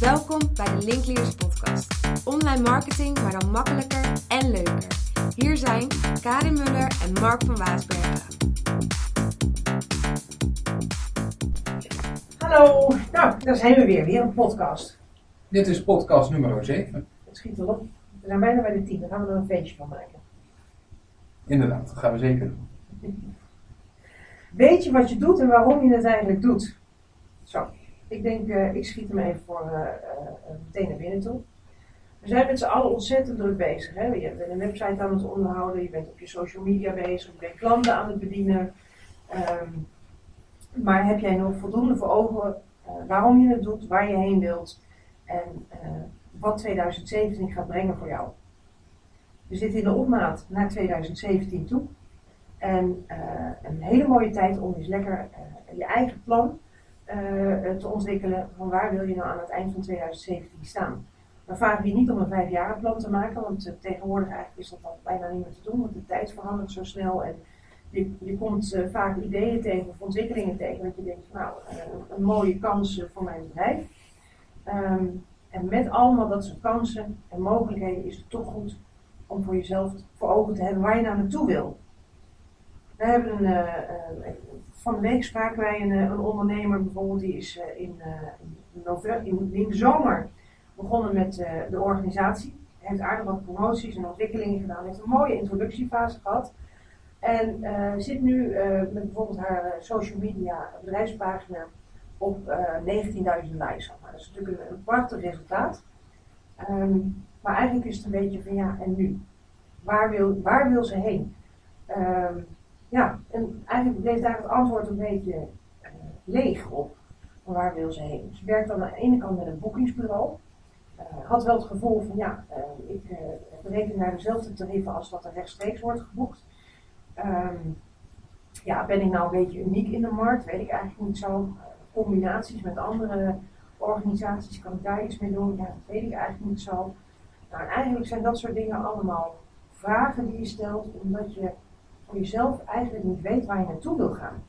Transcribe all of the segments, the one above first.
Welkom bij de Linkleaders podcast. Online marketing, maar dan makkelijker en leuker. Hier zijn Karin Muller en Mark van Waasbergen. Hallo, nou, daar zijn we weer, weer een podcast. Dit is podcast nummer 7. Het schiet wel op. We zijn bijna bij de tien, daar gaan we er een feestje van maken. Inderdaad, dat gaan we zeker doen. Weet je wat je doet en waarom je het eigenlijk doet? Zo, ik denk, eh, ik schiet hem even voor eh, eh, meteen naar binnen toe. We zijn met z'n allen ontzettend druk bezig. Hè? Je bent een website aan het onderhouden, je bent op je social media bezig, je bent klanten aan het bedienen. Ehm, maar heb jij nog voldoende voor ogen waarom je het doet, waar je heen wilt en wat 2017 gaat brengen voor jou? We zitten in de opmaat naar 2017 toe. En een hele mooie tijd om eens lekker je eigen plan te ontwikkelen. Van waar wil je nou aan het eind van 2017 staan? Vragen we je niet om een vijfjarenplan te maken, want eh, tegenwoordig eigenlijk is dat al bijna niet meer te doen, want de tijd verandert zo snel. En je, je komt eh, vaak ideeën tegen of ontwikkelingen tegen dat je denkt, nou, eh, een mooie kans eh, voor mijn bedrijf. Ehm, en met allemaal dat soort kansen en mogelijkheden is het toch goed om voor jezelf voor ogen te hebben waar je nou naartoe wil. We hebben een, eh, eh, van de week spraken wij een, eh, een ondernemer bijvoorbeeld, die is eh, in, eh, in, november, in, in de zomer begonnen met de organisatie. Heeft aardig wat promoties en ontwikkelingen gedaan, heeft een mooie introductiefase gehad. En zit nu met bijvoorbeeld haar social media bedrijfspagina op eh 19.000 likes. Dat is natuurlijk een, een prachtig resultaat. Ehm, maar eigenlijk is het een beetje van ja, en nu? Waar wil, waar wil ze heen? Ehm, ja, en eigenlijk heeft daar het antwoord een beetje eh, leeg op. Van waar wil ze heen? Ze werkt aan de ene kant met een boekingsbureau. Eh, had wel het gevoel van ja, eh, ik bereken naar dezelfde tarieven als wat er rechtstreeks wordt geboekt. Ehm, ja, ben ik nou een beetje uniek in de markt? Weet ik eigenlijk niet zo. Combinaties met andere organisaties, kan ik daar iets mee doen? Ja, dat weet ik eigenlijk niet zo. Nou, en eigenlijk zijn dat soort dingen allemaal vragen die je stelt, omdat je voor jezelf eigenlijk niet weet waar je naartoe wil gaan.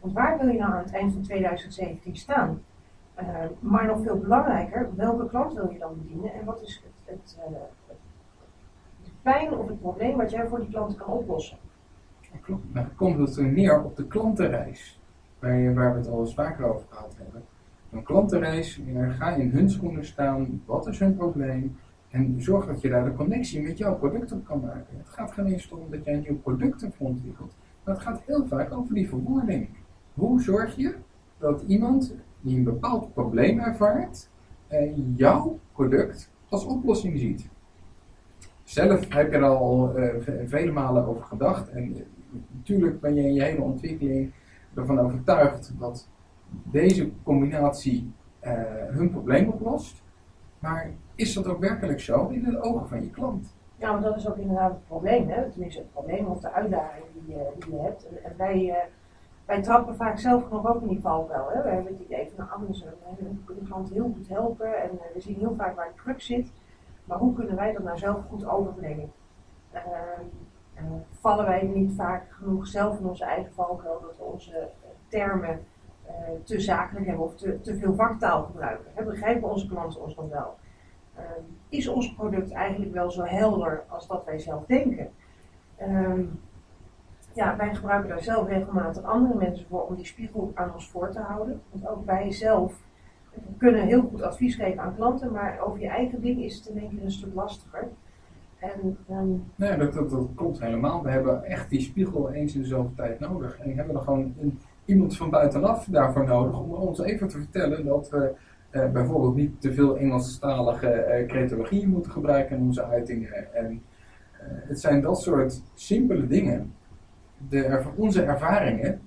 Want waar wil je nou aan het eind van 2017 staan? Eh, maar nog veel belangrijker, welke klant wil je dan bedienen en wat is het, het, eh, de pijn of het probleem wat jij voor die klanten kan oplossen? Klopt. Nou, komt het er neer op de klantenreis, waar, je, waar we het al eens vaker over gehad hebben. Een klantenreis, ja, ga in hun schoenen staan, wat is hun probleem? En zorg dat je daar de connectie met jouw product op kan maken. Het gaat geen eens om dat jij een nieuw product hebt ontwikkeld, maar het gaat heel vaak over die verwoording. Hoe zorg je dat iemand die een bepaald probleem ervaart, eh, jouw product als oplossing ziet? Zelf heb je er al eh, ve- vele malen over gedacht. En eh, natuurlijk ben je in je hele ontwikkeling ervan overtuigd dat deze combinatie hun probleem oplost. Maar is dat ook werkelijk zo in de ogen van je klant? Ja, want dat is ook inderdaad het probleem, hè? tenminste het probleem of de uitdaging die, je- die je hebt. En, wij, eh, wij trappen vaak zelf nog ook in die valkuil. Hè? We hebben het idee van, nou, anders, we kunnen de klant heel goed helpen en eh, we zien heel vaak waar de crux zit. Maar hoe kunnen wij dat nou zelf goed overbrengen? Ehm, eh, vallen wij niet vaak genoeg zelf in onze eigen valkuil dat we onze eh, termen eh, te zakelijk hebben of te, veel vaktaal gebruiken? Hè? Begrijpen onze klanten ons dan wel? Ehm, is ons product eigenlijk wel zo helder als dat wij zelf denken? Ehm, ja, wij gebruiken daar zelf regelmatig andere mensen voor om die spiegel aan ons voor te houden. Want ook wij zelf kunnen heel goed advies geven aan klanten, maar over je eigen ding is het in één keer een stuk lastiger. En ehm, Nee, dat, dat, dat klopt helemaal. We hebben echt die spiegel eens in dezelfde tijd nodig. En we hebben er gewoon een, iemand van buitenaf daarvoor nodig om ons even te vertellen dat we eh, bijvoorbeeld niet te veel Engelstalige cretologie moeten gebruiken in onze uitingen. En eh, het zijn dat soort simpele dingen, erva- onze ervaringen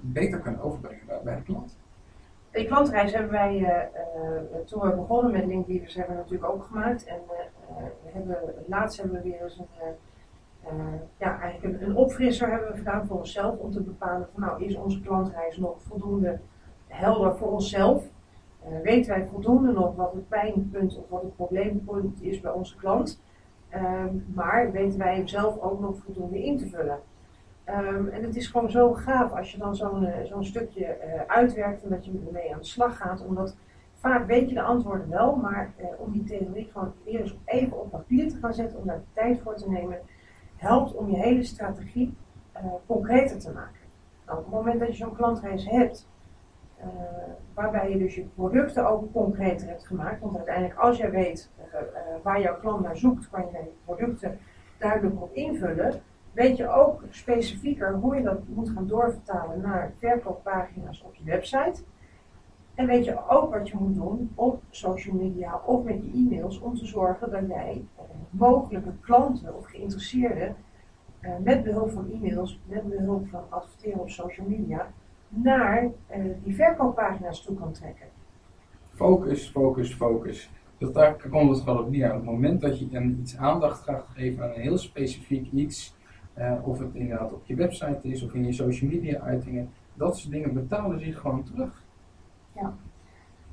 beter kunnen overbrengen bij, bij de klant. Die klantreis hebben wij, toen we begonnen met Linkleaders, hebben we natuurlijk ook gemaakt. En we hebben, laatst hebben we weer eens een, ja, eigenlijk een, een opfrisser hebben we gedaan voor onszelf. Om te bepalen van nou, is onze klantreis nog voldoende helder voor onszelf? Eh, weten wij voldoende nog wat het pijnpunt of wat het probleempunt is bij onze klant? Ehm, maar weten wij zelf ook nog voldoende in te vullen? Ehm, en het is gewoon zo gaaf als je dan zo'n eh, stukje eh, uitwerkt en dat je ermee aan de slag gaat, omdat vaak weet je de antwoorden wel, maar eh, om die theorie gewoon eerst even op papier te gaan zetten, om daar tijd voor te nemen, helpt om je hele strategie uh, concreter te maken. Op het moment dat je zo'n klantreis hebt, uh, waarbij je dus je producten ook concreter hebt gemaakt, want uiteindelijk als jij weet waar jouw klant naar zoekt, kan je je producten duidelijk op invullen, weet je ook specifieker hoe je dat moet gaan doorvertalen naar verkooppagina's op je website. En weet je ook wat je moet doen op social media of met je e-mails om te zorgen dat jij eh, mogelijke klanten of geïnteresseerden eh, met behulp van e-mails, met behulp van adverteren op social media, naar eh, die verkooppagina's toe kan trekken. Focus, focus, focus. Dat daar komt het gewoon op neer. Op het moment dat je een, iets aandacht gaat geven aan een heel specifiek iets, of het inderdaad op je website is of in je social media uitingen, dat soort dingen betalen zich gewoon terug.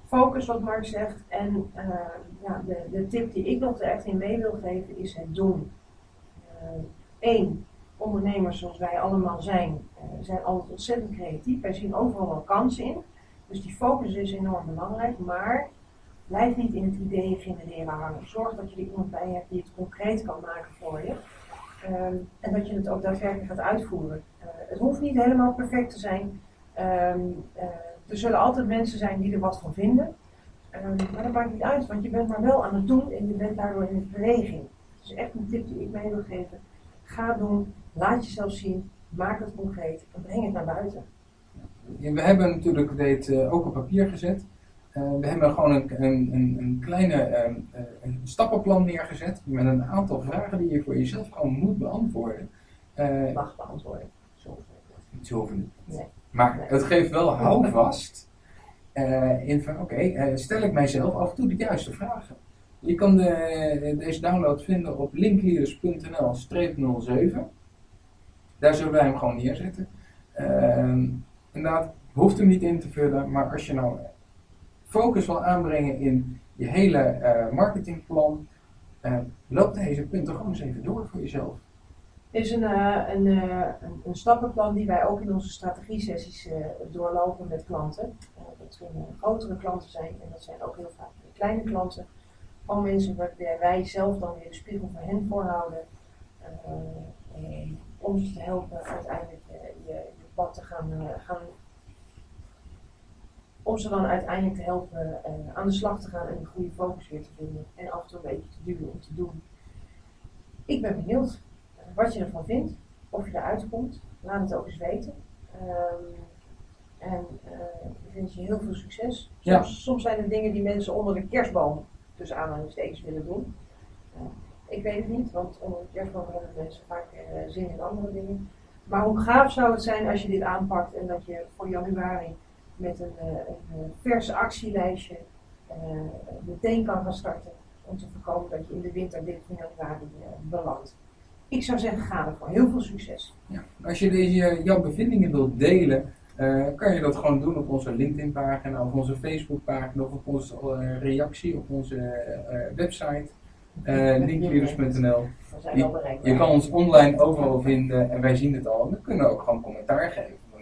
Focus, wat Mark zegt. En uh, ja, de, de tip die ik nog er echt in mee wil geven is het doen. Eén, uh, ondernemers zoals wij allemaal zijn, uh, zijn altijd ontzettend creatief. Wij zien overal wel kansen in. Dus die focus is enorm belangrijk. Maar blijf niet in het ideeën genereren hangen. Zorg dat je er iemand bij hebt die het concreet kan maken voor je. Um, en dat je het ook daadwerkelijk gaat uitvoeren. het hoeft niet helemaal perfect te zijn. Um, er zullen altijd mensen zijn die er wat van vinden. Um, maar dat maakt niet uit, want je bent maar wel aan het doen en je bent daardoor in de beweging. Dus echt een tip die ik mee wil geven. Ga doen, laat jezelf zien, maak het concreet en breng het naar buiten. we hebben natuurlijk dit uh, ook op papier gezet. Uh, we hebben gewoon een, een, een, kleine uh, een stappenplan neergezet met een aantal vragen die je voor jezelf gewoon moet beantwoorden. Mag beantwoorden. Zo hoeft het niet. Nee. Maar het geeft wel houvast uh, in van, oké, uh, stel ik mijzelf af en toe de juiste vragen. Je kan de, deze download vinden op linkleaders.nl-07. Daar zullen wij hem gewoon neerzetten. Uh, inderdaad, hoeft hem niet in te vullen, maar als je nou focus wil aanbrengen in je hele marketingplan, loop deze punten gewoon eens even door voor jezelf is een, een, uh, een, een, stappenplan die wij ook in onze strategie-sessies uh, doorlopen met klanten. dat kunnen grotere klanten zijn en dat zijn ook heel vaak kleine klanten. Van mensen waarbij wij zelf dan weer de spiegel voor hen voorhouden. om ze te helpen uiteindelijk je, je, pad te gaan, gaan. Om ze dan uiteindelijk te helpen aan de slag te gaan en de goede focus weer te vinden. En af en toe een beetje te duwen om te doen. Ik ben benieuwd wat je ervan vindt, of je eruit komt. Laat het ook eens weten. Um, en uh, ik wens je heel veel succes. Soms, ja. soms, zijn er dingen die mensen onder de kerstboom, tussen aanhalingstekens, willen doen. Uh, ik weet het niet, want onder de kerstboom hebben mensen vaak uh, zin in andere dingen. Maar hoe gaaf zou het zijn als je dit aanpakt en dat je voor januari met een, een verse actielijstje meteen kan gaan starten. Om te voorkomen dat je in de winter dit van januari belandt. Ik zou zeggen, ga ervoor. Heel veel succes. Ja. Als je deze, jouw bevindingen wilt delen, uh, kan je dat gewoon doen op onze LinkedIn-pagina, of onze Facebook-pagina, of op onze uh, reactie op onze uh, website, linkleaders.nl. Je, je, kan ons online overal vinden en wij zien het al. We kunnen ook gewoon commentaar geven. Van,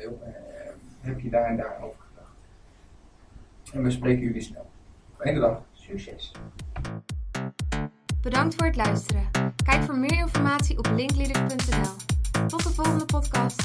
heb je daar en daar over gedacht? En we spreken jullie snel. Fijne dag. Succes. Bedankt voor het luisteren. Kijk voor meer informatie op linkleaders.nl. Tot de volgende podcast.